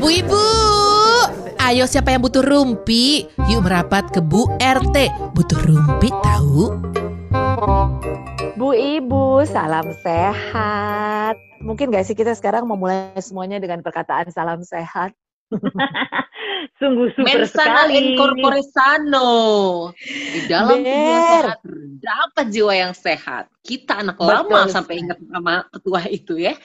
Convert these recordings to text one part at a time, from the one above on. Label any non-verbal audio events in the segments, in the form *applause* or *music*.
Bu Ibu, ayo siapa yang butuh rumpi? Yuk merapat ke Bu RT. Butuh rumpi tahu? Bu Ibu, salam sehat. Mungkin gak sih kita sekarang memulai semuanya dengan perkataan salam sehat? *laughs* Sungguh super Mensana sekali. incorpore sano. Di dalam Ber. sehat terdapat jiwa yang sehat. Kita anak Betul lama sampai ingat sama ketua itu ya.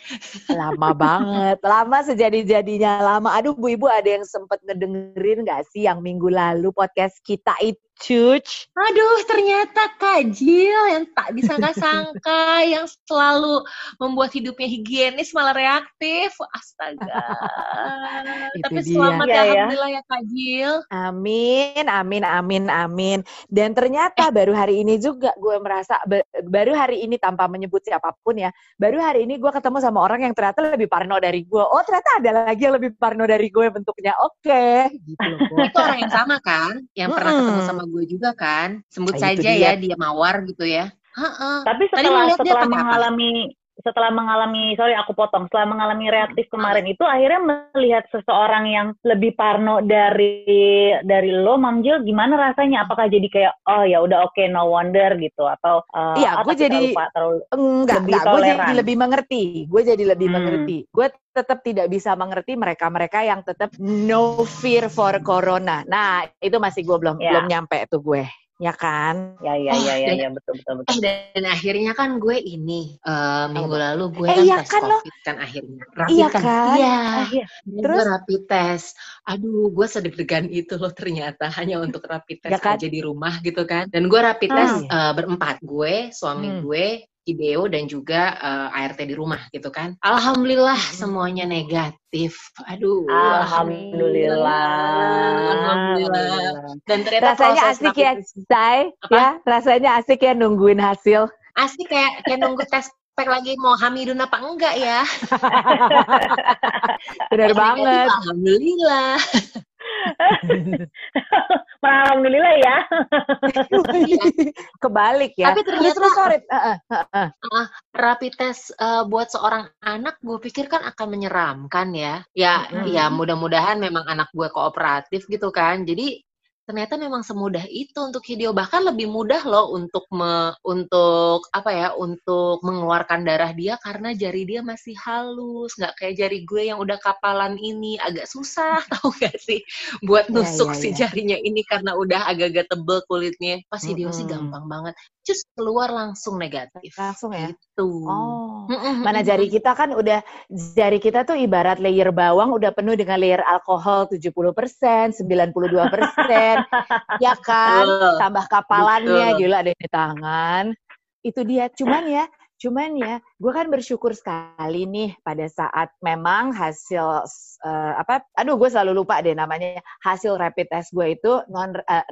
Lama banget, lama sejadi-jadinya lama. Aduh Bu Ibu ada yang sempet ngedengerin gak sih yang minggu lalu podcast kita itu? Aduh, ternyata Kak Jill yang tak disangka-sangka, *laughs* yang selalu membuat hidupnya higienis malah reaktif. Astaga. *laughs* Tapi dia. selamat Iya, ya, ya. Alhamdulillah ya Kak Jill. Amin, amin, amin, amin. Dan ternyata baru hari ini juga gue merasa, ba- baru hari ini tanpa menyebut siapa pun ya, baru hari ini gue ketemu sama orang yang ternyata lebih parno dari gue. Oh ternyata ada lagi yang lebih parno dari gue bentuknya. Oke, gitu loh. Bo. Itu orang yang sama kan? Yang pernah Mm-mm. ketemu sama gue juga kan? Sebut Ah, itu saja dia. ya, dia mawar gitu ya. Heeh. Tapi Tadi setelah dia setelah mengalami setelah mengalami sorry aku potong setelah mengalami reaktif kemarin itu akhirnya melihat seseorang yang lebih parno dari dari lo Mam Jil gimana rasanya apakah jadi kayak oh ya udah oke no wonder gitu atau uh, Iya, atau gue jadi- lupa terlalu Enggak, Lebih enggak. Gue jadi lebih mengerti. Gue jadi lebih Hmm. mengerti. Gue tetap tidak bisa mengerti mereka-mereka yang tetap no fear for corona. Nah, itu masih gue belum Ya. belum nyampe tuh gue. Ya kan? ya ya Oh, ya ya dan- ya betul betul betul Eh dan, dan akhirnya kan gue ini eh, minggu lalu gue Eh, kan iya tes kan lo? covid kan akhirnya. Rapid Iya kan? Iya. Ah, iya. Terus Terus? gue rapid test. Aduh, gue sedeg-degan itu loh ternyata hanya untuk rapid test Ya kan? aja di rumah gitu kan. Dan gue rapid Ah. test eh, berempat. Gue, suami Hmm. gue, Ideo dan juga eh, ART di rumah gitu kan. Alhamdulillah Hmm. semuanya negatif. Aduh, Alhamdulillah. Alhamdulillah. Dan ternyata Rasanya asik ya, Say. Ya, rasanya asik ya nungguin hasil. Asik kayak kayak nunggu tes pack lagi mau hamidun apa enggak ya. *laughs* Negatif, banget. Alhamdulillah. *laughs* Alhamdulillah ya. *laughs* Kebalik ya. Tapi ternyata terus, sorry. Heeh, heeh. rapid test eh, buat seorang anak gue pikir kan akan menyeramkan ya. Ya Mm-mm. ya mudah-mudahan memang anak gue kooperatif gitu kan. Jadi ternyata memang semudah itu untuk video. Bahkan lebih mudah loh untuk me, untuk apa ya untuk mengeluarkan darah dia karena jari dia masih halus. Nggak kayak jari gue yang udah kapalan ini. Agak susah *laughs* tahu gak sih buat Ya, nusuk ya, si ya. jarinya ini karena udah agak-agak tebel kulitnya. Pas video sih Mm-mm. gampang banget just keluar langsung negatif Langsung ya? gitu Oh. Mana jari kita kan udah jari kita tuh ibarat layer bawang udah penuh dengan layer alkohol 70%, 92%. *laughs* ya kan? Tambah kapalannya Betul. gila ada di tangan. Itu dia. Cuman ya, cuman ya, gue kan bersyukur sekali nih pada saat memang hasil eh, apa? Aduh, gue selalu lupa deh namanya. Hasil rapid test gue itu non eh,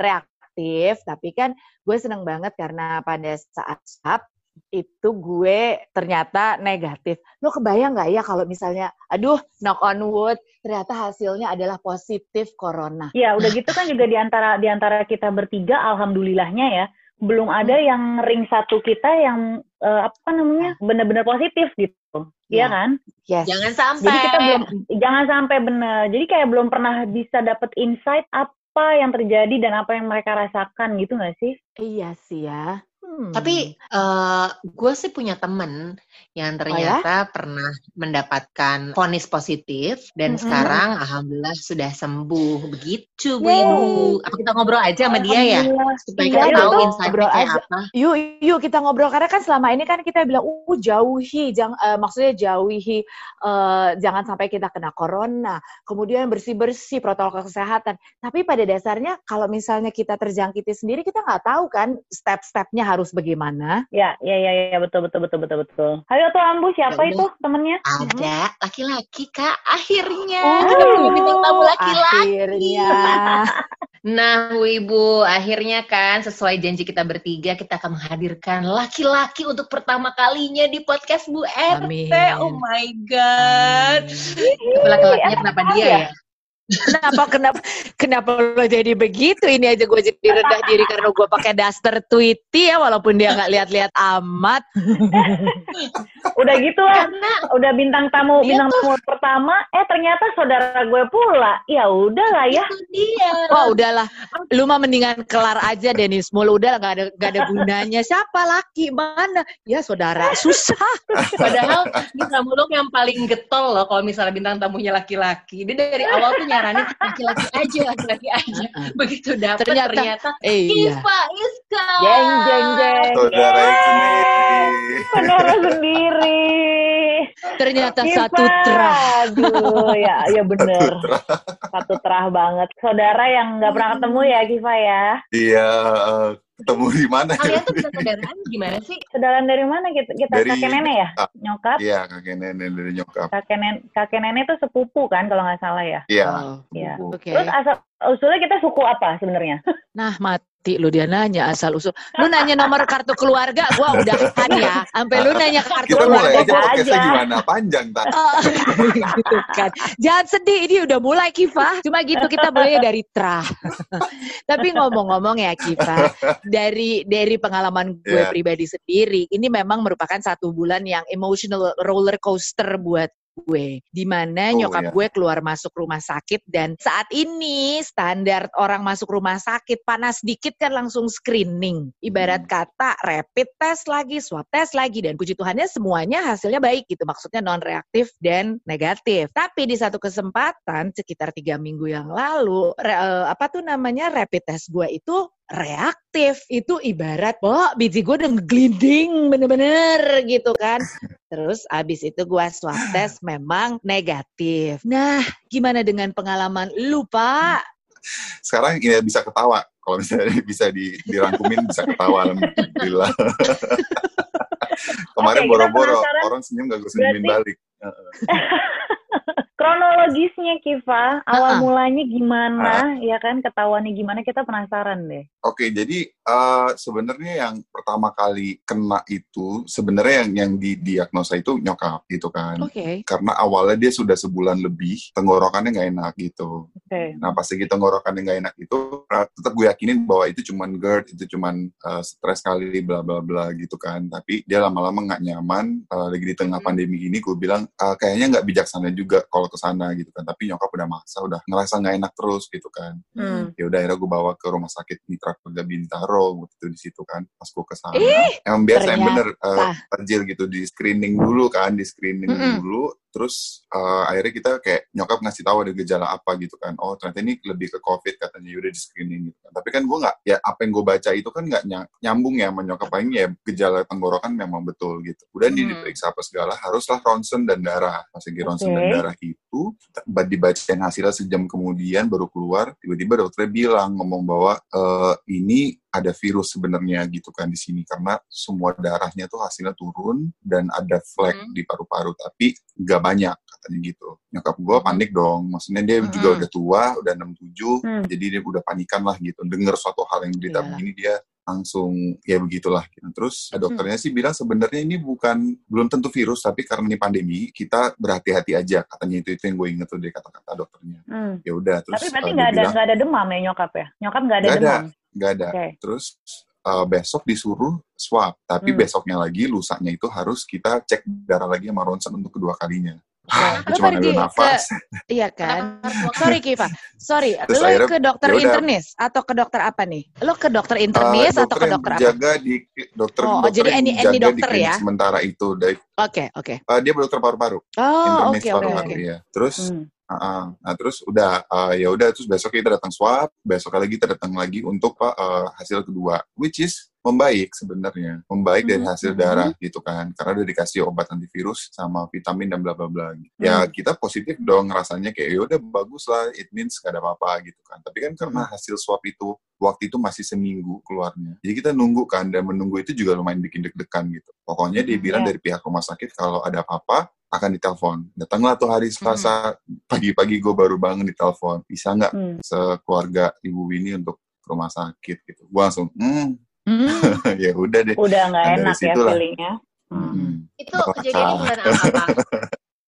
reaktif, tapi kan gue seneng banget karena pada saat swab itu gue ternyata negatif. Lo kebayang nggak ya kalau misalnya, aduh, knock on wood, ternyata hasilnya adalah positif corona. Ya, udah gitu kan juga di antara di antara kita bertiga alhamdulillahnya ya, belum ada yang ring satu kita yang eh, apa namanya? benar-benar positif gitu. Ya. Iya kan? Yes. jangan sampai Jadi kita belum jangan sampai benar. Jadi kayak belum pernah bisa dapat insight apa yang terjadi dan apa yang mereka rasakan gitu nggak sih? Iya sih ya. Hmm. Tapi eh gue sih punya temen yang ternyata pernah mendapatkan vonis positif dan Mm-mm. sekarang alhamdulillah sudah sembuh begitu Bu. Ibu. Apa kita ngobrol aja sama dia ya supaya kita tahu insight-nya kayak aja. apa. Yuk, yuk kita ngobrol karena kan selama ini kan kita bilang, uh jauhi, jangan eh, maksudnya jauhi, eh, jangan sampai kita kena corona, kemudian bersih bersih protokol kesehatan. Tapi pada dasarnya kalau misalnya kita terjangkiti sendiri, kita nggak tahu kan step-stepnya harus bagaimana. Ya, ya, ya, ya, betul, betul, betul, betul, betul. Hayo tuh Ambu, siapa Ya itu temennya? Ada laki-laki kak akhirnya Oh, kita punya bintang tamu laki-laki. Akhirnya. *laughs* Nah, Bu Ibu, akhirnya kan sesuai janji kita bertiga, kita akan menghadirkan laki-laki untuk pertama kalinya di podcast Bu RT. Amin. Oh my God. Laki-lakinya kenapa dia ya? Kenapa kenapa kenapa lo jadi begitu? Ini aja gue jadi rendah *laughs* diri karena gue pakai daster Tweety ya walaupun dia nggak lihat-lihat amat. *laughs* Udah gitu lah. Karena Udah bintang tamu Iya bintang tamu pertama, eh ternyata saudara gue pula. Ya udah lah ya. dia. Wah udahlah, lu mah mendingan kelar aja Denis Mul udah nggak ada nggak ada gunanya. Siapa laki mana? Ya saudara susah. *laughs* Padahal bintang muluk yang paling getol loh kalau misalnya bintang tamunya laki-laki. Dia dari awal tuh nyaranin laki-laki aja, laki-laki aja. *laughs* Begitu dapet Ternyata- ternyata, Eh, iya. Kiva Iska. Jeng jeng jeng. Saudara sendiri. Saudara sendiri. Ternyata Kiva. satu terah. Aduh, ya, *laughs* ya bener. Putra. Satu terah banget. Saudara yang nggak pernah ketemu ya, Kiva ya. Iya, eh, ketemu di mana? Kalian tuh persaudaraan gimana sih? Saudara dari mana kita? Kita Dari- kakek nenek ya? Ah. Nyokap. Iya, kakek nenek dari nyokap. Kakek nenek, kakek nenek tuh sepupu kan kalau nggak salah ya. Iya. Oh, Iya. Oke. Terus asal usulnya kita suku apa sebenarnya? *laughs* Nah mati lu dia nanya asal usul. Lu nanya nomor kartu keluarga, gua udahan *laughs* ya. Sampai lu nanya kartu Kita mulai keluarga. aja aja. podcastnya gimana? Panjang, tak? Oh, *laughs* gitu kan. Jangan sedih, ini udah mulai Kiva. Cuma gitu kita mulai dari trah. Tapi ngomong-ngomong ya Kiva, dari dari pengalaman gue Iya. pribadi sendiri, ini memang merupakan satu bulan yang emotional roller coaster buat gue di mana Oh, nyokap iya. gue keluar masuk rumah sakit dan saat ini standar orang masuk rumah sakit panas dikit kan langsung screening ibarat kata rapid test lagi swab test lagi dan puji Tuhannya semuanya hasilnya baik gitu maksudnya non reaktif dan negatif tapi di satu kesempatan sekitar tiga minggu yang lalu re- eh, apa tuh namanya rapid test gue itu reaktif itu ibarat oh biji gue udah ngeglinding bener-bener gitu kan *laughs* Terus abis itu gua swab test memang negatif. Nah, gimana dengan pengalaman lu, Pak? Sekarang ini bisa ketawa. Kalau misalnya *laughs* bisa di, dirangkumin bisa ketawa. Alhamdulillah. *laughs* Kemarin boro-boro orang senyum gak gue senyumin Berarti- balik. Kronologisnya Kiva, awal mulanya gimana, ya kan? Ketahuannya gimana? Kita penasaran deh. Oke, jadi eh, sebenarnya yang pertama kali kena itu sebenarnya yang yang didiagnosa itu nyokap gitu kan. Oke. Karena awalnya dia sudah sebulan lebih tenggorokannya nggak enak gitu. Oke. Nah pas lagi tenggorokannya nggak enak itu tetap gue yakinin bahwa itu cuman GERD, itu cuman eh, stres kali bla bla bla gitu kan. Tapi dia lama-lama nggak nyaman. eh, lagi di tengah Hmm. pandemi ini gue bilang "Ah, kayaknya nggak bijaksana juga kalau ke sana gitu kan. Tapi nyokap udah maksa, udah ngerasa nggak enak terus gitu kan. Hmm. Ya udah akhirnya gue bawa ke rumah sakit Mitra Keluarga Bintaro gitu di situ kan. Pas gue ke sana, emang biasa yang bener eh, tajil gitu di screening dulu kan, di screening Mm-mm. dulu. Terus eh, akhirnya kita kayak nyokap ngasih tahu ada gejala apa gitu kan. Oh ternyata ini lebih ke COVID katanya udah di screening gitu kan. Tapi kan gue nggak, ya apa yang gue baca itu kan nggak ny- nyambung ya sama nyokap paling ya gejala tenggorokan memang betul gitu. Udah Hmm. diperiksa apa segala, haruslah ronsen dan darah. Pas lagi ronsen dan darah itu, dibacain hasilnya sejam kemudian baru keluar, tiba-tiba dokternya bilang ngomong bahwa eh, ini ada virus sebenarnya gitu kan di sini karena semua darahnya tuh hasilnya turun dan ada flek Hmm. di paru-paru tapi nggak banyak katanya gitu. Nyokap gue Hmm. panik dong, maksudnya dia juga Hmm. udah tua, udah 67, Hmm. jadi dia udah panikan lah gitu. Dengar suatu hal yang berita Iyalah. begini dia langsung ya begitulah. gitu. Terus Hmm. dokternya sih bilang sebenarnya ini bukan belum tentu virus tapi karena ini pandemi kita berhati-hati aja katanya itu itu yang gue inget tuh dari kata-kata dokternya. Hmm. Ya udah terus Tapi berarti nggak dia ada bilang nggak ada demam ya nyokap ya? Nyokap nggak ada ada. demam. nggak ada. Oke. Terus eh, besok disuruh swab, tapi Hmm. besoknya lagi lusanya itu harus kita cek darah lagi sama ronsen untuk kedua kalinya. Pergi ngambil nafas. Iya kan? *laughs* Sorry Kiva, sorry. Terus Lo akhirnya, ke dokter yaudah. internis atau ke dokter apa nih? Lo ke dokter Eh, internis atau ke dokter apa? jaga di dokter Oh, dokter jadi any- any jaga dokter ya? sementara itu Oke, oke. eh, dia dokter paru-paru, Oh, oke, oke, ya. Terus Hmm. Uh-uh. Nah terus udah uh, ya udah terus besok kita datang swab, besok lagi kita datang lagi untuk pak uh, hasil kedua, which is membaik sebenarnya, membaik dari hasil Mhm. darah gitu kan, karena udah dikasih obat antivirus sama vitamin dan bla bla bla. Ya kita positif dong rasanya kayak ya udah bagus lah, it means gak ada apa-apa gitu kan. Tapi kan karena hasil swab itu waktu itu masih seminggu keluarnya, jadi kita nunggu kan dan menunggu itu juga lumayan bikin deg-degan gitu. Pokoknya dia bilang Iya. dari pihak rumah sakit kalau ada apa-apa akan ditelepon. Datanglah tuh hari Selasa pagi-pagi gue baru bangun ditelepon. Bisa nggak Hmm. sekeluarga Ibu Winnie untuk ke rumah sakit gitu. Gue langsung, hmm, Hmm. *laughs* ya udah deh. Udah nggak enak ya situlah. feelingnya. Hmm. Hmm. Itu Bakal kejadiannya kalah. bulan apa?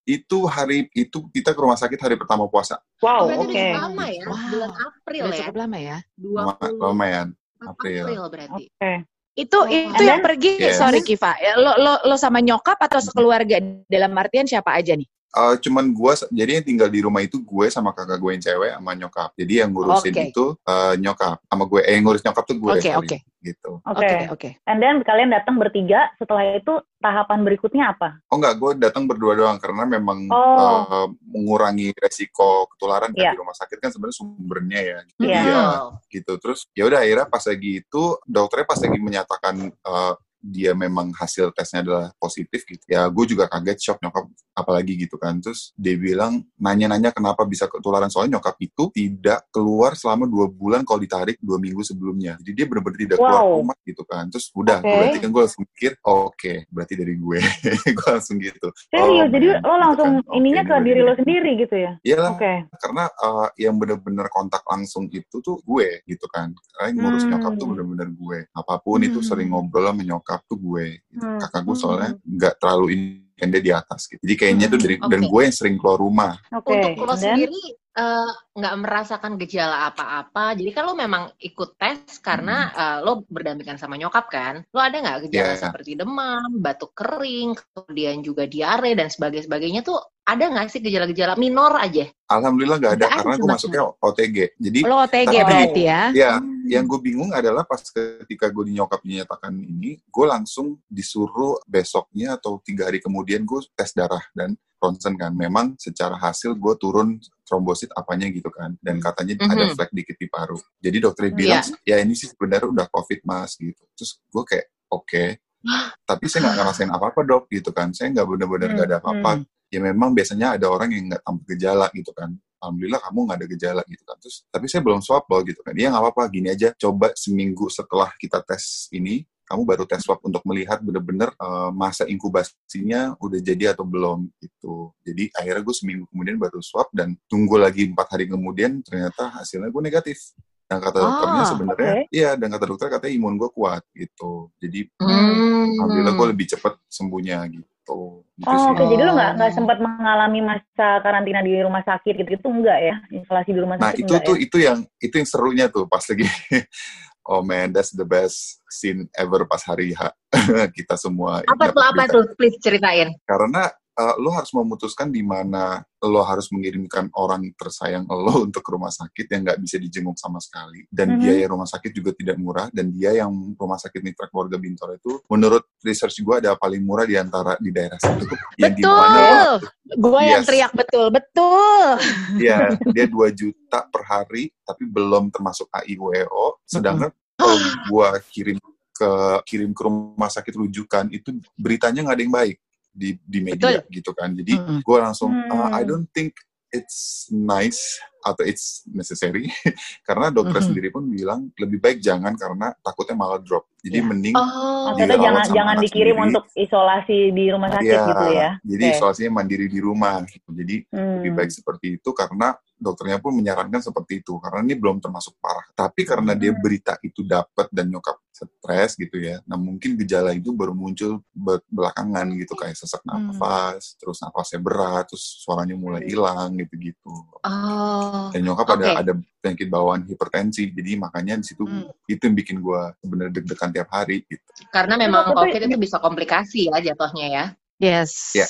Itu hari itu kita ke rumah sakit hari pertama puasa. Wow, oke. cukup lama ya, Wow. bulan April Udah ya. cukup lama ya. Lama- 24 Lumayan. April. April berarti. Oke. Itu Oh. itu And yang pergi Yes. sorry Kiva. Ya, Lo lo lo sama nyokap atau sekeluarga dalam artian siapa aja nih? Eh, cuman gue, jadi yang tinggal di rumah itu gue sama kakak gue yang cewek sama nyokap. Jadi yang ngurusin Oke. itu eh, nyokap sama gue. Eh, yang ngurus nyokap tuh gue. Oke, sorry. oke. Gitu. Oke. Oke, oke. And then kalian datang bertiga, setelah itu tahapan berikutnya apa? Oh enggak, gue datang berdua doang karena memang Oh. eh, mengurangi resiko ketularan kan Iya. di rumah sakit kan sebenarnya sumbernya ya. Iya. Iya, Oh. gitu. Terus ya udah akhirnya pas lagi itu dokternya pas lagi menyatakan eh, dia memang hasil tesnya adalah positif gitu. Ya gue juga kaget shock nyokap apalagi gitu kan. Terus dia bilang nanya-nanya kenapa bisa ketularan soalnya nyokap itu tidak keluar selama dua bulan kalau ditarik dua minggu sebelumnya. Jadi dia benar-benar tidak keluar Wow. rumah gitu kan. Terus udah Oke. berarti kan gue langsung mikir oh, oke berarti dari gue. *laughs* gue langsung gitu. Serius, Oh, jadi man, lo gitu langsung kan. Ininya ini ke diri lo sendiri gitu ya? Iyalah, Oke. karena uh, yang bener-bener kontak langsung itu tuh gue gitu kan karena yang ngurus Hmm. nyokap tuh bener-bener gue apa pun itu Hmm. sering ngobrol sama nyokap tuh gue gitu. Hmm. kakak gue soalnya nggak terlalu ini kan dia di atas gitu jadi kayaknya tuh dari Hmm, dan gue yang sering keluar rumah Oke. Untuk lo sendiri eh, nggak merasakan gejala apa-apa. Jadi kan lo memang ikut tes karena eh, lo berdampingan sama nyokap kan. Lo ada nggak gejala Iya. seperti demam, batuk kering, kemudian juga diare dan sebagainya sebagainya tuh ada nggak sih gejala-gejala minor aja? alhamdulillah nggak ada ada karena gue masuknya OTG jadi Lo OTG berarti ya? ya yang gue bingung adalah pas ketika gue di nyokap dinyatakan ini gue langsung disuruh besoknya atau tiga hari kemudian gue tes darah dan ronsen kan. Memang secara hasil gue turun trombosit apanya gitu kan. Dan katanya ada Mhm. flek dikit di paru. Jadi dokternya bilang ya ini sih sebenarnya udah covid mas gitu. Terus gue kayak oke. *gasps* Tapi saya nggak ngerasain apa-apa dok gitu kan. Saya nggak benar-benar nggak ada apa-apa. Hmm. ya memang biasanya ada orang yang nggak tanpa gejala gitu kan alhamdulillah kamu nggak ada gejala gitu kan. Terus tapi saya belum swab loh gitu kan. Dia nggak apa-apa gini aja. Coba seminggu setelah kita tes ini kamu baru tes swab untuk melihat bener-bener eh, masa inkubasinya udah jadi atau belum gitu. Jadi akhirnya gue seminggu kemudian baru swab dan tunggu lagi empat hari kemudian ternyata hasilnya gue negatif. Dan kata dokternya Ah, sebenarnya oke. iya dan kata dokter katanya imun gue kuat gitu. Jadi Hmm. alhamdulillah gue lebih cepat sembuhnya gitu gitu Oh, sih. oke. Jadi lo nggak nggak Oh. sempat mengalami masa karantina di rumah sakit gitu itu enggak ya? Isolasi di rumah Nah sakit itu enggak tuh ya? itu yang itu yang serunya tuh pas lagi *laughs* oh man that's the best scene ever pas hari H *laughs* kita semua Apa tuh apa tuh? Please ceritain. karena uh, lo harus memutuskan di mana lo harus mengirimkan orang tersayang lo *laughs* untuk ke rumah sakit yang nggak bisa dijenguk sama sekali dan Mhm. biaya rumah sakit juga tidak murah dan dia yang rumah sakit mitra keluarga Bintoro itu menurut research gue ada paling murah di antara di daerah situ yang di mana Betul. Gue yang teriak betul, betul. *laughs* Iya, dia 2 juta per hari, tapi belum termasuk AIWO. Sedangkan kalau gua kirim ke kirim ke rumah sakit rujukan itu beritanya nggak ada yang baik di di media gitu kan. Jadi Mm-mm. gua langsung Hmm. "Uh, I don't think it's nice atau it's necessary *laughs* karena dokter Mhm. sendiri pun bilang lebih baik jangan karena takutnya malah drop. Jadi Iya. mending Oh. Maksudnya jangan jangan dikirim sendiri. untuk isolasi di rumah sakit Iya, gitu ya? Jadi Oke. isolasinya mandiri di rumah. Gitu. Jadi Hmm. lebih baik seperti itu karena dokternya pun menyarankan seperti itu karena ini belum termasuk parah. Tapi karena dia Hmm. berita itu dapat dan nyokap stres gitu ya. Nah mungkin gejala itu baru muncul be- belakangan gitu kayak sesak Hmm. nafas, terus nafasnya berat, terus suaranya mulai hilang gitu-gitu. Oh. Dan nyokap Oke. ada ada penyakit bawaan hipertensi, jadi makanya di situ Hmm. itu yang bikin gua sebenarnya deg-degan tiap hari gitu. Karena memang COVID itu bisa komplikasi ya jatuhnya ya. Yes. Iya.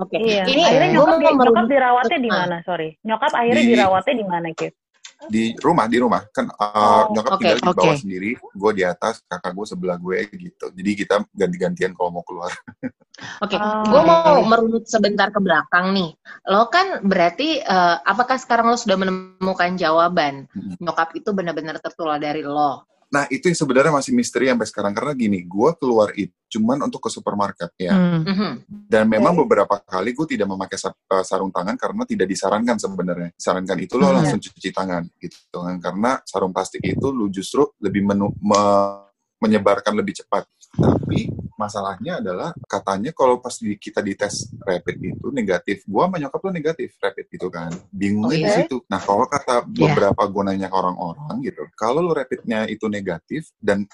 Oke. Iya. Ini akhirnya nyokap, di, nyokap dirawatnya di Ah. mana? Sorry. Nyokap akhirnya Di- dirawatnya di mana, Kip? Di rumah di rumah kan uh, Oh, nyokap oke, tinggal di bawah oke. sendiri gue di atas kakak gue sebelah gue gitu jadi kita ganti-gantian kalau mau keluar *laughs* Oke, Oh. gue mau merunut sebentar ke belakang nih. Lo kan berarti, eh, apakah sekarang lo sudah menemukan jawaban Mm. nyokap itu benar-benar tertular dari lo? Nah itu yang sebenarnya masih misteri sampai sekarang karena gini gue keluar itu cuman untuk ke supermarket ya Hmm. Mhm. dan memang beberapa kali gue tidak memakai uh, sarung tangan karena tidak disarankan sebenarnya disarankan itu lo Hmm. langsung cuci tangan gitu kan karena sarung plastik itu lo justru lebih menu- me- menyebarkan lebih cepat tapi masalahnya adalah katanya kalau pas di, kita dites rapid itu negatif gua sama nyokap lo negatif rapid itu kan bingungnya Oh, di iya? situ nah kalau kata Iya. beberapa gue nanya ke orang-orang gitu kalau lo rapidnya itu negatif dan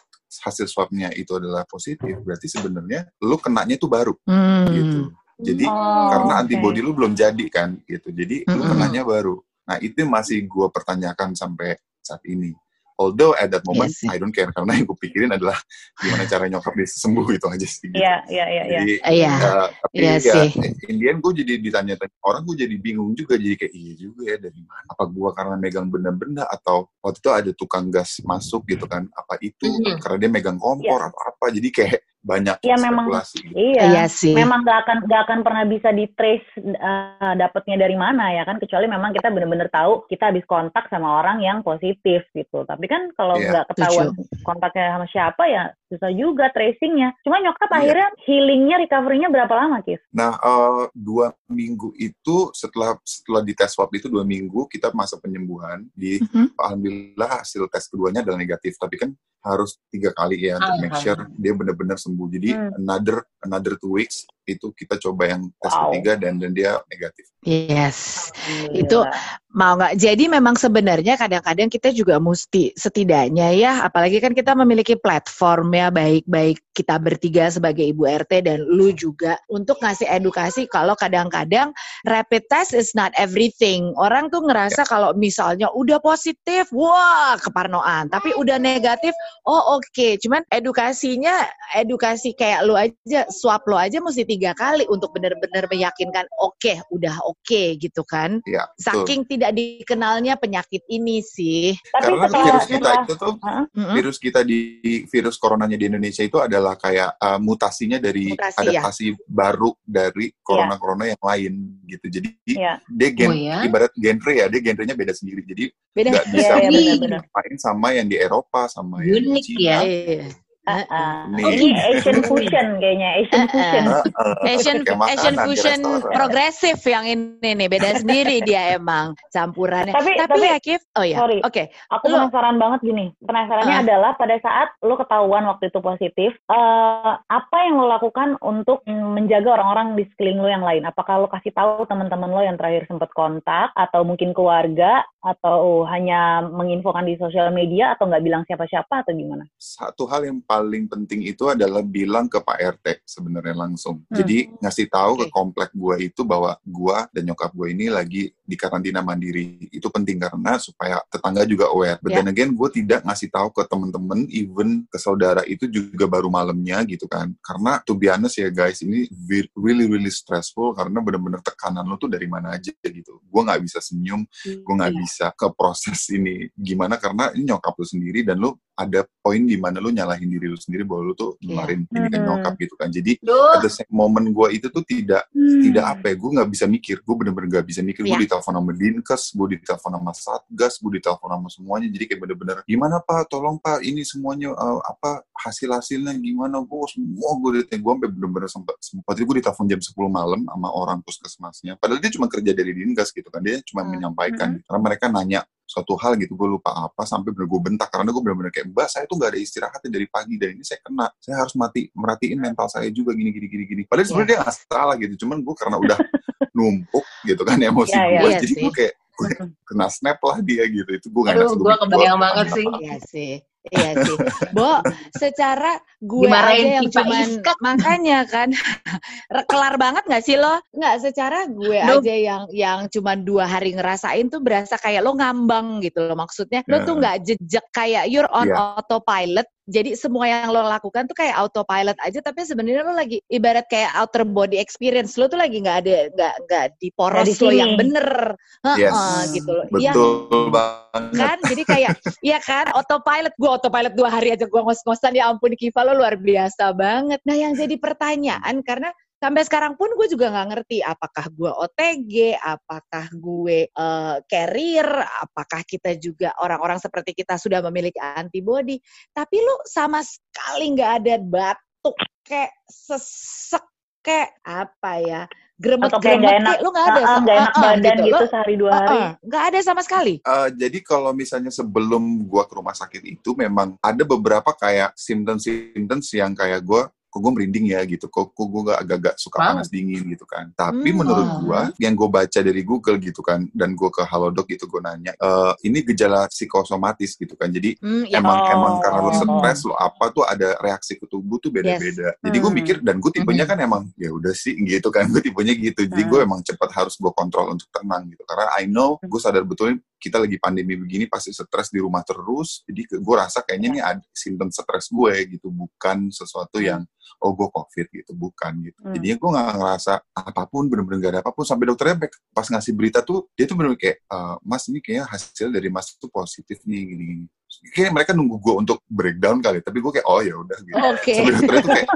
hasil swabnya itu adalah positif berarti sebenarnya lo kenanya itu baru Hmm. gitu Jadi Oh, karena oke. antibody lu belum jadi kan gitu. Jadi lu Mm-mm. kenanya baru. Nah itu masih gue pertanyakan sampai saat ini. Although at that moment Iya sih. I don't care karena yang gue pikirin adalah gimana cara nyokap dia sembuh itu aja sih. Iya, iya, iya, iya. Iya. ya, tapi Iya ya sih. Indian gue jadi ditanya-tanya orang gue jadi bingung juga jadi kayak iya juga ya dari mana apa gue karena megang benda-benda atau waktu itu ada tukang gas masuk gitu kan apa itu Mhm. karena dia megang kompor atau apa jadi kayak banyak Iya, memang. gitu. Iya. Iya sih. Memang gak akan gak akan pernah bisa di trace uh, dapatnya dari mana ya kan kecuali memang kita bener-bener tahu kita habis kontak sama orang yang positif gitu. Tapi kan kalau Iya, nggak ketahuan kontaknya sama siapa ya susah juga tracingnya. Cuma nyokap Iya. akhirnya healingnya recovery-nya berapa lama Kis? Nah, eh, dua minggu itu setelah setelah di tes swab itu dua minggu kita masa penyembuhan. Di Mhm. alhamdulillah hasil tes keduanya adalah negatif. Tapi kan harus tiga kali ya untuk make sure dia benar-benar sembuh. Jadi Hmm. another another two weeks itu kita coba yang tes Wow. ketiga dan dan dia negatif. Yes. Itu Alhamdulillah. mau nggak jadi memang sebenarnya kadang-kadang kita juga mesti setidaknya ya apalagi kan kita memiliki platform ya baik-baik kita bertiga sebagai ibu RT dan lu juga untuk ngasih edukasi kalau kadang-kadang rapid test is not everything orang tuh ngerasa kalau misalnya udah positif wah keparnoan tapi udah negatif oh oke cuman edukasinya edukasi kayak lu aja swab lu aja mesti tiga kali untuk benar-benar meyakinkan oke udah oke gitu kan Ya, betul. saking tidak dikenalnya penyakit ini sih. Tapi Karena setelah, virus kita setelah itu tuh. Mm-mm. virus kita di virus coronanya di Indonesia itu adalah kayak uh, mutasinya dari Mutasi, ya. adaptasi baru dari corona-corona yang lain gitu. Jadi Iya. dia gen, Oh, ya? ibarat genre ya, dia genrenya beda sendiri. Jadi Beda. nggak Iya, bisa iya, main sama yang di Eropa sama yang di Cina. ya. Iya. Ah, Nih. Ini Asian fusion kayaknya, Asian Uh-uh. fusion. Heeh. Asian Asian fusion progresif yang ini nih beda sendiri dia emang campurannya. Tapi- Tapi, tapi- ya Kif, oh ya, sorry. oke. Aku Lo- penasaran banget gini. Penasarannya Ah. adalah pada saat lo ketahuan waktu itu positif, eh, apa yang lo lakukan untuk menjaga orang-orang di sekeliling lo yang lain? Apakah lo kasih tahu teman-teman lo yang terakhir sempat kontak, atau mungkin keluarga, atau hanya menginfokan di sosial media, atau nggak bilang siapa-siapa, atau gimana? Satu hal yang paling penting itu adalah bilang ke Pak RT sebenarnya langsung. Hmm. Jadi ngasih tahu ke Oke. komplek gua itu bahwa gua dan nyokap gua ini lagi di karantina mandiri. Itu penting karena supaya tetangga juga aware. But Ya. then again, gue tidak ngasih tahu ke temen-temen, even ke saudara itu juga baru malamnya gitu kan. Karena to be honest ya guys, ini really really stressful karena bener-bener tekanan lo tuh dari mana aja gitu. Gue nggak bisa senyum, gue nggak Iya. bisa ke proses ini. Gimana? Karena ini nyokap lu sendiri dan lu ada poin di mana lu nyalahin diri lu sendiri bahwa lu tuh Iya. nularin ini ke Hmm. nyokap gitu kan. Jadi Duh, at the same moment gue itu tuh tidak tidak apa ya gue nggak bisa mikir. Gue bener-bener nggak bisa mikir. Gue Iya. ditelepon sama dinkes gue ditelepon sama satgas gue ditelepon sama semuanya. Jadi kayak bener-bener gimana pak? Tolong pak ini semuanya uh, apa hasil hasilnya gimana? Gue semua gue ditanya gue sampai bener-bener sempat sempat gue ditelepon jam 10 malam sama orang puskesmasnya. Padahal dia cuma kerja dari dinkes gitu kan. Dia cuma Hmm. menyampaikan karena mereka nanya suatu hal gitu gue lupa apa sampai bener gue bentak. Karena gue bener-bener kayak mbak saya tuh gak ada istirahatnya dari pagi dan ini saya kena. Saya harus mati merhatiin mental saya juga gini gini gini gini. Padahal sebenarnya dia nggak salah gitu cuman gue karena udah *laughs* numpuk gitu kan emosi Iya, iya. gue Iya jadi gue kayak gue kena snap lah dia gitu. Itu gue gak Aduh, enak gue kebayang banget sih. Iya sih. Iya sih. Bo, secara gue Dimarahin aja yang cuman makanya kan *laughs* kelar banget nggak sih lo? Nggak secara gue Duh. aja yang yang cuman dua hari ngerasain tuh berasa kayak lo ngambang gitu loh maksudnya. Lo tuh nggak jejak kayak you're on Iya. autopilot. Jadi semua yang lo lakukan tuh kayak autopilot aja tapi sebenarnya lo lagi ibarat kayak outer body experience. Lo tuh lagi nggak ada nggak nggak di poros lo yang bener. Yes. Heeh, gitu loh. Iya. betul banget. Kan? Jadi kayak iya kan? Autopilot. Gue autopilot dua hari aja gue ngos-ngosan. Ya ampun Kiva lo luar biasa banget. Nah yang jadi pertanyaan karena sampai sekarang pun gue juga nggak ngerti apakah gue OTG apakah gue eh, carrier apakah kita juga orang-orang seperti kita sudah memiliki antibody. Tapi lu sama sekali nggak ada batuk kayak sesek kayak apa ya gremet Atau kayak nggak gremet enak, lu nggak ada Ah, ah, nggak enak Uh-uh, badan gitu, Lo- sehari dua hari. nggak ada sama sekali. Eh, jadi kalau misalnya sebelum gua ke rumah sakit itu memang ada beberapa kayak symptoms symptoms yang kayak gua kok gue merinding ya gitu. Kok, kok gue gak agak-agak suka Wow. panas dingin gitu kan. Tapi Hmm. menurut gue yang gue baca dari Google gitu kan dan gue ke Halodoc gitu gue nanya "Eh, ini gejala psikosomatis gitu kan. Jadi Hmm, ya. emang Oh. emang karena lo stres lo apa tuh ada reaksi ke tubuh tuh beda-beda. Jadi gue Hmm. mikir dan gue tipenya kan emang ya udah sih gitu kan. Gue tipenya gitu. Jadi gue emang cepat harus gue kontrol untuk tenang gitu. Karena I know gue sadar betul kita lagi pandemi begini pasti stres di rumah terus jadi gue rasa kayaknya ini ada simptom stres gue gitu bukan sesuatu yang oh gue covid gitu bukan gitu. Hmm. jadinya gue nggak ngerasa apa pun bener-bener gak ada apa pun. Sampai dokternya back- pas ngasih berita tuh dia tuh bener kayak "Eh, mas ini kayaknya hasil dari mas tuh positif nih gini-gini kayaknya mereka nunggu gue untuk breakdown kali tapi gue kayak oh ya udah gitu Oke. sampai dokternya tuh kayak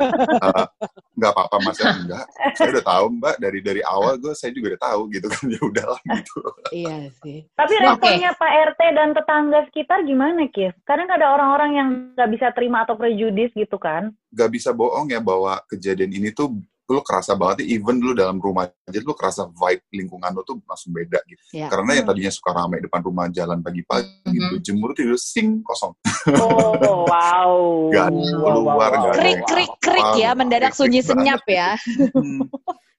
"Eh, nggak apa-apa mas ya enggak saya udah tahu mbak dari dari awal gue saya juga udah tahu gitu kan ya udahlah *laughs* gitu Iya sih. Tapi responnya Pak RT dan tetangga sekitar gimana, Kif? Kadang ada orang-orang yang nggak bisa terima atau prejudis gitu kan. gak bisa bohong ya bahwa kejadian ini tuh lu kerasa banget even lu dalam rumah aja lu kerasa vibe lingkungan lu tuh langsung beda gitu Ya. karena yang tadinya suka ramai depan rumah jalan pagi-pagi Mhm. gitu jemur tidur sing kosong Oh, *laughs* wow. Gak ada Wow, keluar, wow, gak ada Krik krik krik ya mendadak sunyi senyap ya. Hmm.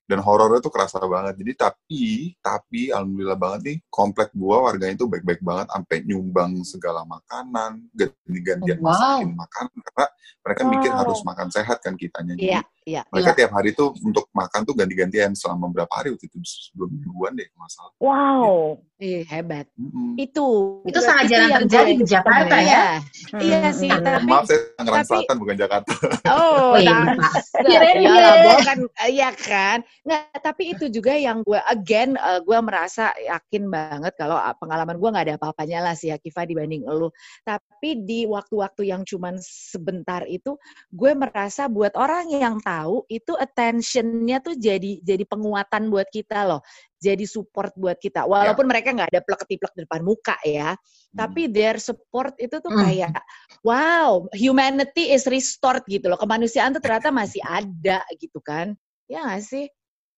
dan horornya tuh kerasa banget jadi tapi tapi alhamdulillah banget nih komplek gua warganya tuh baik-baik banget sampai nyumbang segala makanan ganti-gantian Wow. masakin makanan karena mereka mikir Wow. harus makan sehat kan kitanya Jadi Iya, iya. mereka tiap hari tuh untuk makan tuh ganti-gantian selama berapa hari waktu itu sebelum mingguan deh kalau nggak salah Wow. Ih, hebat. Mm-mm. Itu. Itu sangat jarang terjadi di Jakarta Iya. ya. Iya Hmm, sih, hmm, hmm. tapi maaf saya Tangerang tapi- Selatan bukan Jakarta *laughs* Oh, iya. Iya Kirain lah, dia. Bo, kan. Nggak, tapi itu juga yang gue, again, eh, gue merasa yakin banget kalau ah, pengalaman gue nggak ada apa-apanya lah sih ya, Kiva dibanding elu. Tapi di waktu-waktu yang cuman sebentar itu, gue merasa buat orang yang tahu, itu attention-nya tuh jadi jadi penguatan buat kita loh. Jadi support buat kita. Walaupun mereka nggak ada plek-ketiplek di depan muka ya. Tapi their support itu tuh Hmm. kayak, wow, humanity is restored gitu loh. Kemanusiaan tuh ternyata masih ada gitu kan. Ya nggak sih?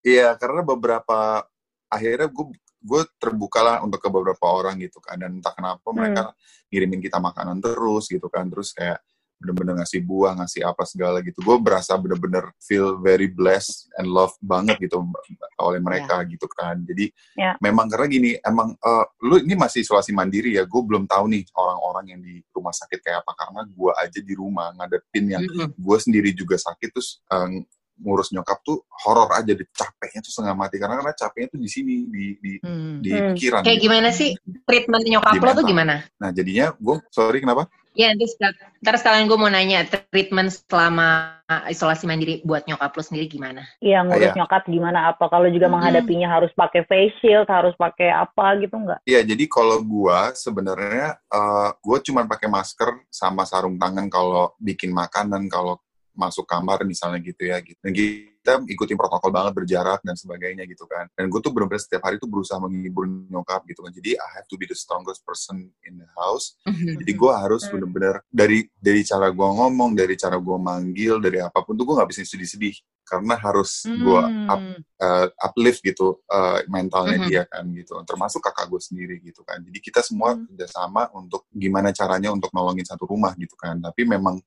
Iya, karena beberapa akhirnya gue gue terbuka lah untuk ke beberapa orang gitu kan dan entah kenapa mereka ngirimin kita makanan terus gitu kan terus kayak bener-bener ngasih buah ngasih apa segala gitu. Gue berasa bener-bener feel very blessed and love banget gitu oleh mereka gitu kan. Jadi Ya. memang karena gini emang eh, lu ini masih isolasi mandiri ya gue belum tahu nih orang-orang yang di rumah sakit kayak apa. Karena gue aja di rumah ngadepin yang gue sendiri juga sakit terus eh, ngurus nyokap tuh horor aja deh capeknya tuh setengah mati karena karena capeknya tuh di sini di di Hmm. di Hmm. pikiran Kayak gitu. gimana sih treatment nyokap Di lo tuh gimana? nah jadinya gue sorry kenapa Ya nanti ntar sekalian gue mau nanya treatment selama isolasi mandiri buat nyokap lo sendiri gimana? Iya, ngurus Iya. nyokap gimana apa? Kalau juga Hmm. menghadapinya harus pakai face shield, harus pakai apa gitu nggak? Iya, jadi kalau gua sebenarnya eh, gua cuma pakai masker sama sarung tangan kalau bikin makanan, kalau masuk kamar misalnya gitu ya gitu. Dan kita ikutin protokol banget berjarak dan sebagainya gitu kan. Dan gue tuh benar-benar setiap hari tuh berusaha menghibur nyokap gitu kan. Jadi I have to be the strongest person in the house. *laughs* Jadi gue harus Hmm. bener-bener dari dari cara gue ngomong, dari cara gue manggil, dari apa pun tuh gue nggak bisa sedih-sedih karena harus gue up, Hmm. uh, uplift gitu uh, mentalnya Mhm. dia kan gitu. Termasuk kakak gue sendiri gitu kan. Jadi kita semua Hmm. kerjasama untuk gimana caranya untuk nolongin satu rumah gitu kan. Tapi memang.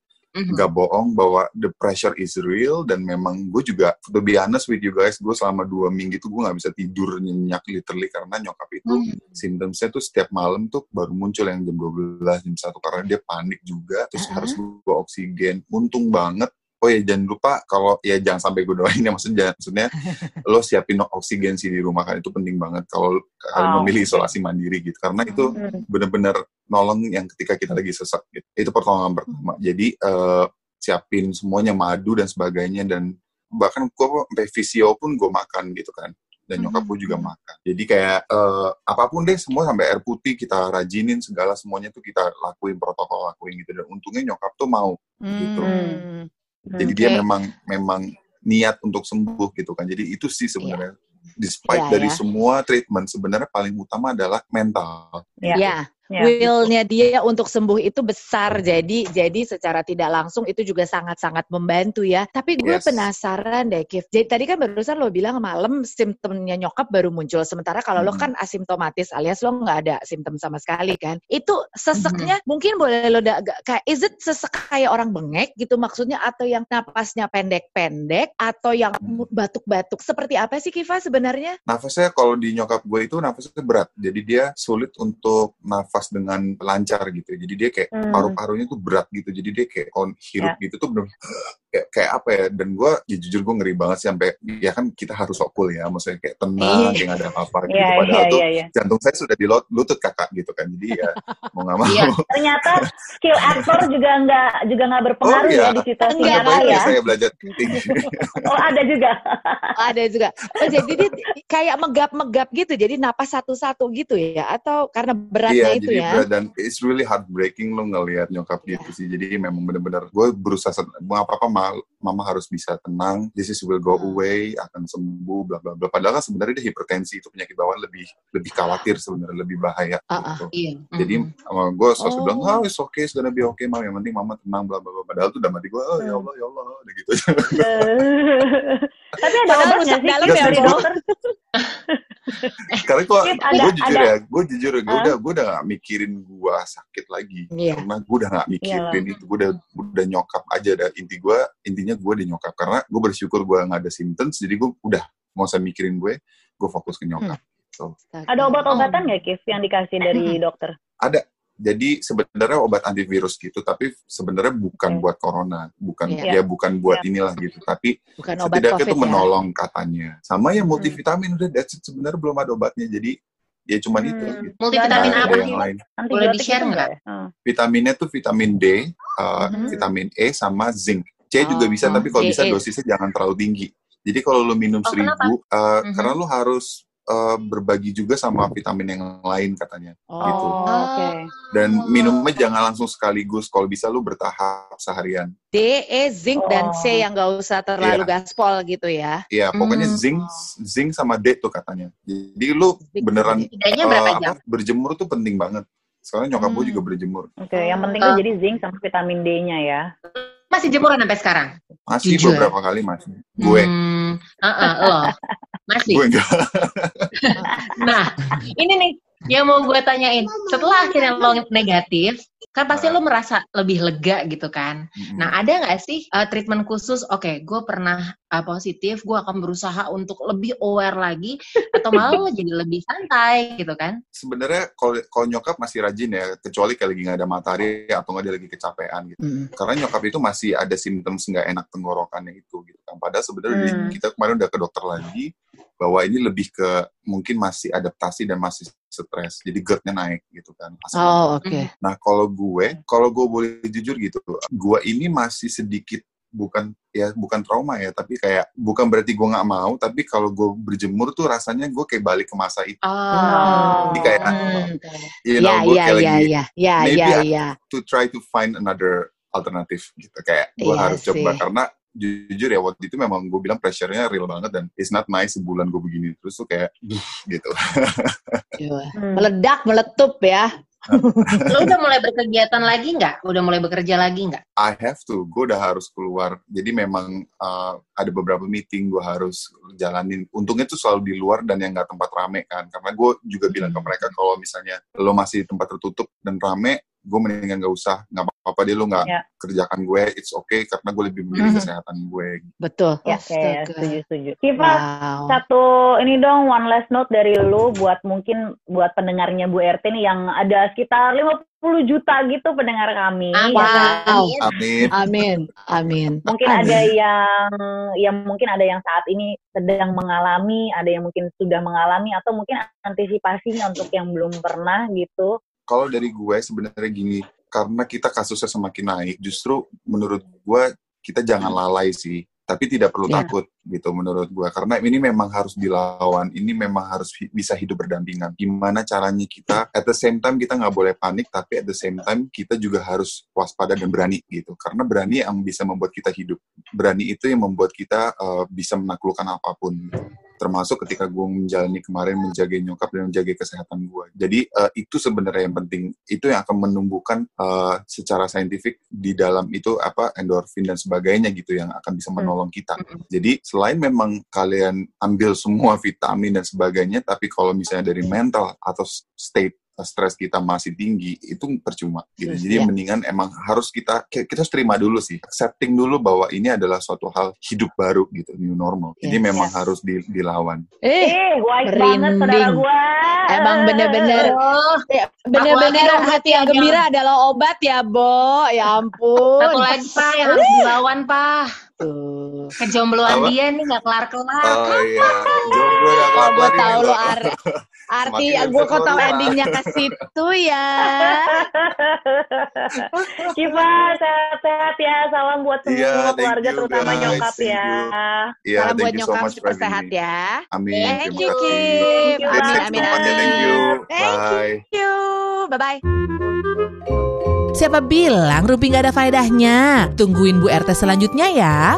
Nggak bohong bahwa the pressure is real dan memang gue juga to be honest with you guys gue selama dua minggu itu gue nggak bisa tidur nyenyak literally karena nyokap itu Hmm. symptomsnya tuh setiap malam tuh baru muncul yang jam 12, jam 1 karena dia panik juga terus Uh-uh. harus gue oksigen untung banget Oh ya jangan lupa kalau ya jangan sampai gue doain ya maksudnya maksudnya *laughs* lo siapin oksigen sih di rumah kan itu penting banget kalau kalian Oh. memilih isolasi mandiri gitu karena itu Hmm. bener-bener nolong yang ketika kita lagi sesak gitu. Itu pertolongan pertama. Jadi eh, siapin semuanya madu dan sebagainya dan bahkan gue sampai visio pun gue makan gitu kan. Dan nyokap gue juga makan. Jadi kayak eh, apa pun deh semua sampai air putih kita rajinin segala semuanya tuh kita lakuin protokol lakuin gitu dan untungnya nyokap tuh mau. gitu. Hmm. Jadi dia memang memang niat untuk sembuh gitu kan. Jadi itu sih sebenarnya despite Iya, dari ya. semua treatment sebenarnya paling utama adalah mental. Ya. Ya, Ya. willnya dia untuk sembuh itu besar. Jadi jadi secara tidak langsung itu juga sangat-sangat membantu ya. Tapi gue Yes. penasaran deh, Kif. Jadi tadi kan barusan lo bilang malam simptomnya nyokap baru muncul. Sementara kalau lo Mhm. kan asimptomatis alias lo nggak ada simptom sama sekali kan. Itu seseknya mungkin boleh lo da- kayak is it sesek kayak orang bengek gitu maksudnya atau yang napasnya pendek-pendek atau yang Hmm. batuk-batuk seperti apa sih Kiva sebenarnya? Nafasnya kalau di nyokap gue itu nafasnya berat. Jadi dia sulit untuk nafas dengan lancar gitu. Jadi dia kayak Hmm. paru-parunya tuh berat gitu. Jadi dia kayak kalau hirup Ya. gitu tuh bener kayak, kayak apa ya. Dan gue ya jujur gue ngeri banget sih sampai ya kan kita harus sok cool ya. Maksudnya kayak tenang, Iya. kayak nggak ada apa-apa gitu. Iya, Padahal iya, tuh iya, iya. jantung saya sudah di lot- lutut kakak gitu kan. Jadi ya mau nggak mau. Iya. Ternyata skill *laughs* aktor juga nggak juga nggak berpengaruh Oh, iya. ya di situasi Enggak, ya. saya belajar acting. *laughs* Oh ada juga. *laughs* Oh, ada juga. Oh, jadi dia kayak megap-megap gitu. Jadi napas satu-satu gitu ya atau karena beratnya Iya, itu jadi ya? berat dan it's really heartbreaking lo ngelihat nyokap Iya. gitu sih. Jadi memang bener-bener gue berusaha mau apa apa mama harus bisa tenang. This is will go Hmm. away, akan sembuh, bla bla bla. Padahal kan sebenarnya dia hipertensi itu penyakit bawaan lebih lebih khawatir sebenarnya lebih bahaya. Ah, ah. gitu. Iya. Jadi Mhm. sama gue selalu Oh. bilang, oh it's okay, it's gonna be okay, mam. Yang penting mama tenang, bla bla bla. Padahal tuh dalam hati gue, oh ya Hmm. Allah, ya Allah, udah gitu. *laughs* Tapi ada Padahal obat rusak nggak sih dalam Kif, ya, dari gua- dokter? *laughs* *laughs* Karena Kif, ada- gue jujur ada- ya, gue jujur, gue Hah? udah, gue udah gak mikirin gue sakit lagi. Iya. Karena gue udah gak mikirin Iyalah. itu, gue udah, udah nyokap aja. Dah. Inti gue, intinya gue udah nyokap. Karena gue bersyukur gue gak ada symptoms, jadi gue udah nggak usah mikirin gue, gue fokus ke nyokap. Gitu. Ada obat-obatan Oh. nggak Kif yang dikasih dari dokter? Ada. Jadi sebenarnya obat antivirus gitu, tapi sebenarnya bukan Oke. buat corona, bukan Iya. ya bukan buat Iya. inilah gitu. Tapi Bukan setidaknya itu ya? menolong katanya. Sama yang Hmm. multivitamin udah that's it. sebenarnya belum ada obatnya. Jadi ya cuman itu. Hmm. Gitu. Multivitamin Nggak apa yang lain. Antibiotik di-share itu nggak? ya? Hmm. Vitaminnya tuh vitamin D, uh, Mhm. vitamin E sama zinc. C juga Oh, bisa, tapi kalau D, bisa E. dosisnya jangan terlalu tinggi. Jadi kalau lu minum Oh, seribu, uh, Mhm. karena lu harus uh, berbagi juga sama vitamin yang lain katanya. Gitu. Oh, Ah. oke. Dan minumnya jangan langsung sekaligus. Kalau bisa lu bertahap seharian. D, E, zinc dan Oh. C yang gak usah terlalu Iya. gaspol gitu ya. Iya, pokoknya Hmm. zinc, zinc sama D tuh katanya. Jadi lu beneran uh, berapa apa, jam? berjemur tuh penting banget. Soalnya nyokap gue Hmm. juga berjemur. Oke, yang penting Eh. tuh jadi zinc sama vitamin D-nya ya. Masih jemuran sampai sekarang? Masih Jujur. beberapa kali masih. Gue, Hmm, uh-uh, lo. Masih. gue *laughs* enggak. Nah, ini nih yang mau gue tanyain. Setelah akhirnya lo negatif, kan pasti lo merasa lebih lega gitu kan. Nah, ada nggak sih uh, treatment khusus? Oke, gue pernah uh, positif, gue akan berusaha untuk lebih aware lagi, atau malah lo jadi lebih santai gitu kan? sebenarnya kalau kalau nyokap masih rajin ya, kecuali kayak lagi nggak ada matahari atau nggak dia lagi kecapean gitu. Mm. Karena nyokap itu masih ada simptom nggak enak tenggorokannya itu gitu kan. Padahal sebenarnya Hmm. kita kemarin udah ke dokter lagi bahwa ini lebih ke mungkin masih adaptasi dan masih stres. Jadi GERD-nya naik gitu kan. asam. Oh, oke. Nah kalau gue, kalau gue boleh jujur gitu, gue ini masih sedikit bukan ya bukan trauma ya, tapi kayak bukan berarti gue nggak mau, tapi kalau gue berjemur tuh rasanya gue kayak balik ke masa itu. Oh. Jadi kayak, Hmm. You Ya, know, gue ya, kayak ya, lagi ya, ya, maybe ya, I- ya. to try to find another alternative gitu. Kayak gue Iya harus coba sih. karena jujur ya waktu itu memang gue bilang pressure-nya real banget dan it's not nice sebulan gue begini terus tuh kayak *laughs* gitu. Iya. Hmm. Meledak, meletup ya. *laughs* Lo udah mulai berkegiatan lagi nggak? Udah mulai bekerja lagi nggak? I have to, gue udah harus keluar. Jadi memang uh, ada beberapa meeting gue harus jalanin. Untungnya tuh selalu di luar dan yang nggak tempat rame kan. Karena gue juga bilang ke mereka kalau misalnya lo masih di tempat tertutup dan rame, gue mendingan nggak usah. Nggak apa-apa deh lo nggak Ya. kerjakan gue, it's okay karena gue lebih memilih Mhm. kesehatan gue. Betul. Ya, ya, setuju, setuju. Wow. satu ini dong one last note dari lu buat mungkin buat pendengarnya Bu RT nih yang ada sekitar 50 juta gitu pendengar kami. Ah, ya wow. kan? Amin. Amin, amin. Mungkin ada yang yang mungkin ada yang saat ini sedang mengalami, ada yang mungkin sudah mengalami atau mungkin antisipasinya untuk yang belum pernah gitu. Kalau dari gue sebenarnya gini, karena kita kasusnya semakin naik, justru menurut gue kita jangan lalai sih. Tapi tidak perlu Ya. takut gitu menurut gue. Karena ini memang harus dilawan, ini memang harus hi- bisa hidup berdampingan. Gimana caranya kita, at the same time kita nggak boleh panik, tapi at the same time kita juga harus waspada dan berani gitu. Karena berani yang bisa membuat kita hidup. Berani itu yang membuat kita uh, bisa menaklukkan apa pun. gitu. Termasuk ketika gue menjalani kemarin menjaga nyokap dan menjaga kesehatan gue. Jadi uh, itu sebenarnya yang penting. Itu yang akan menumbuhkan uh, secara saintifik di dalam itu apa endorfin dan sebagainya gitu yang akan bisa Hmm. menolong kita. Jadi selain memang kalian ambil semua vitamin dan sebagainya, tapi kalau misalnya dari mental atau state stres kita masih tinggi itu percuma gitu. Yes, Jadi ya. mendingan emang harus kita kita harus terima dulu sih, accepting dulu bahwa ini adalah suatu hal hidup baru gitu, new normal. Jadi Yes. memang Yes. harus di- dilawan. Eh, Eh, white banget saudara merinding. gua. Emang bener-bener Oh, bener-bener hati yang gembira adalah obat ya, Bo. Ya ampun. satu lagi pak yang harus dilawan pak. Tuh. Kejombloan Apa? dia nih nggak kelar-kelar. Oh iya, jomblo yang Oh, gue tahu lo ar arti gue kok tahu bersyukur, endingnya ke situ ya. *laughs* Kiva, sehat-sehat ya. Salam buat semua Iya, thank keluarga, you, terutama guys. nyokap Thank ya. you. Iya, Salam buat you so nyokap for super sehat ya. Amin, Thank terima you, kasih. Kim. you, Amin, amin, semuanya, thank you. amin. Thank Bye. you. Siapa bilang Rupi nggak ada faedahnya? Tungguin Bu RT selanjutnya ya.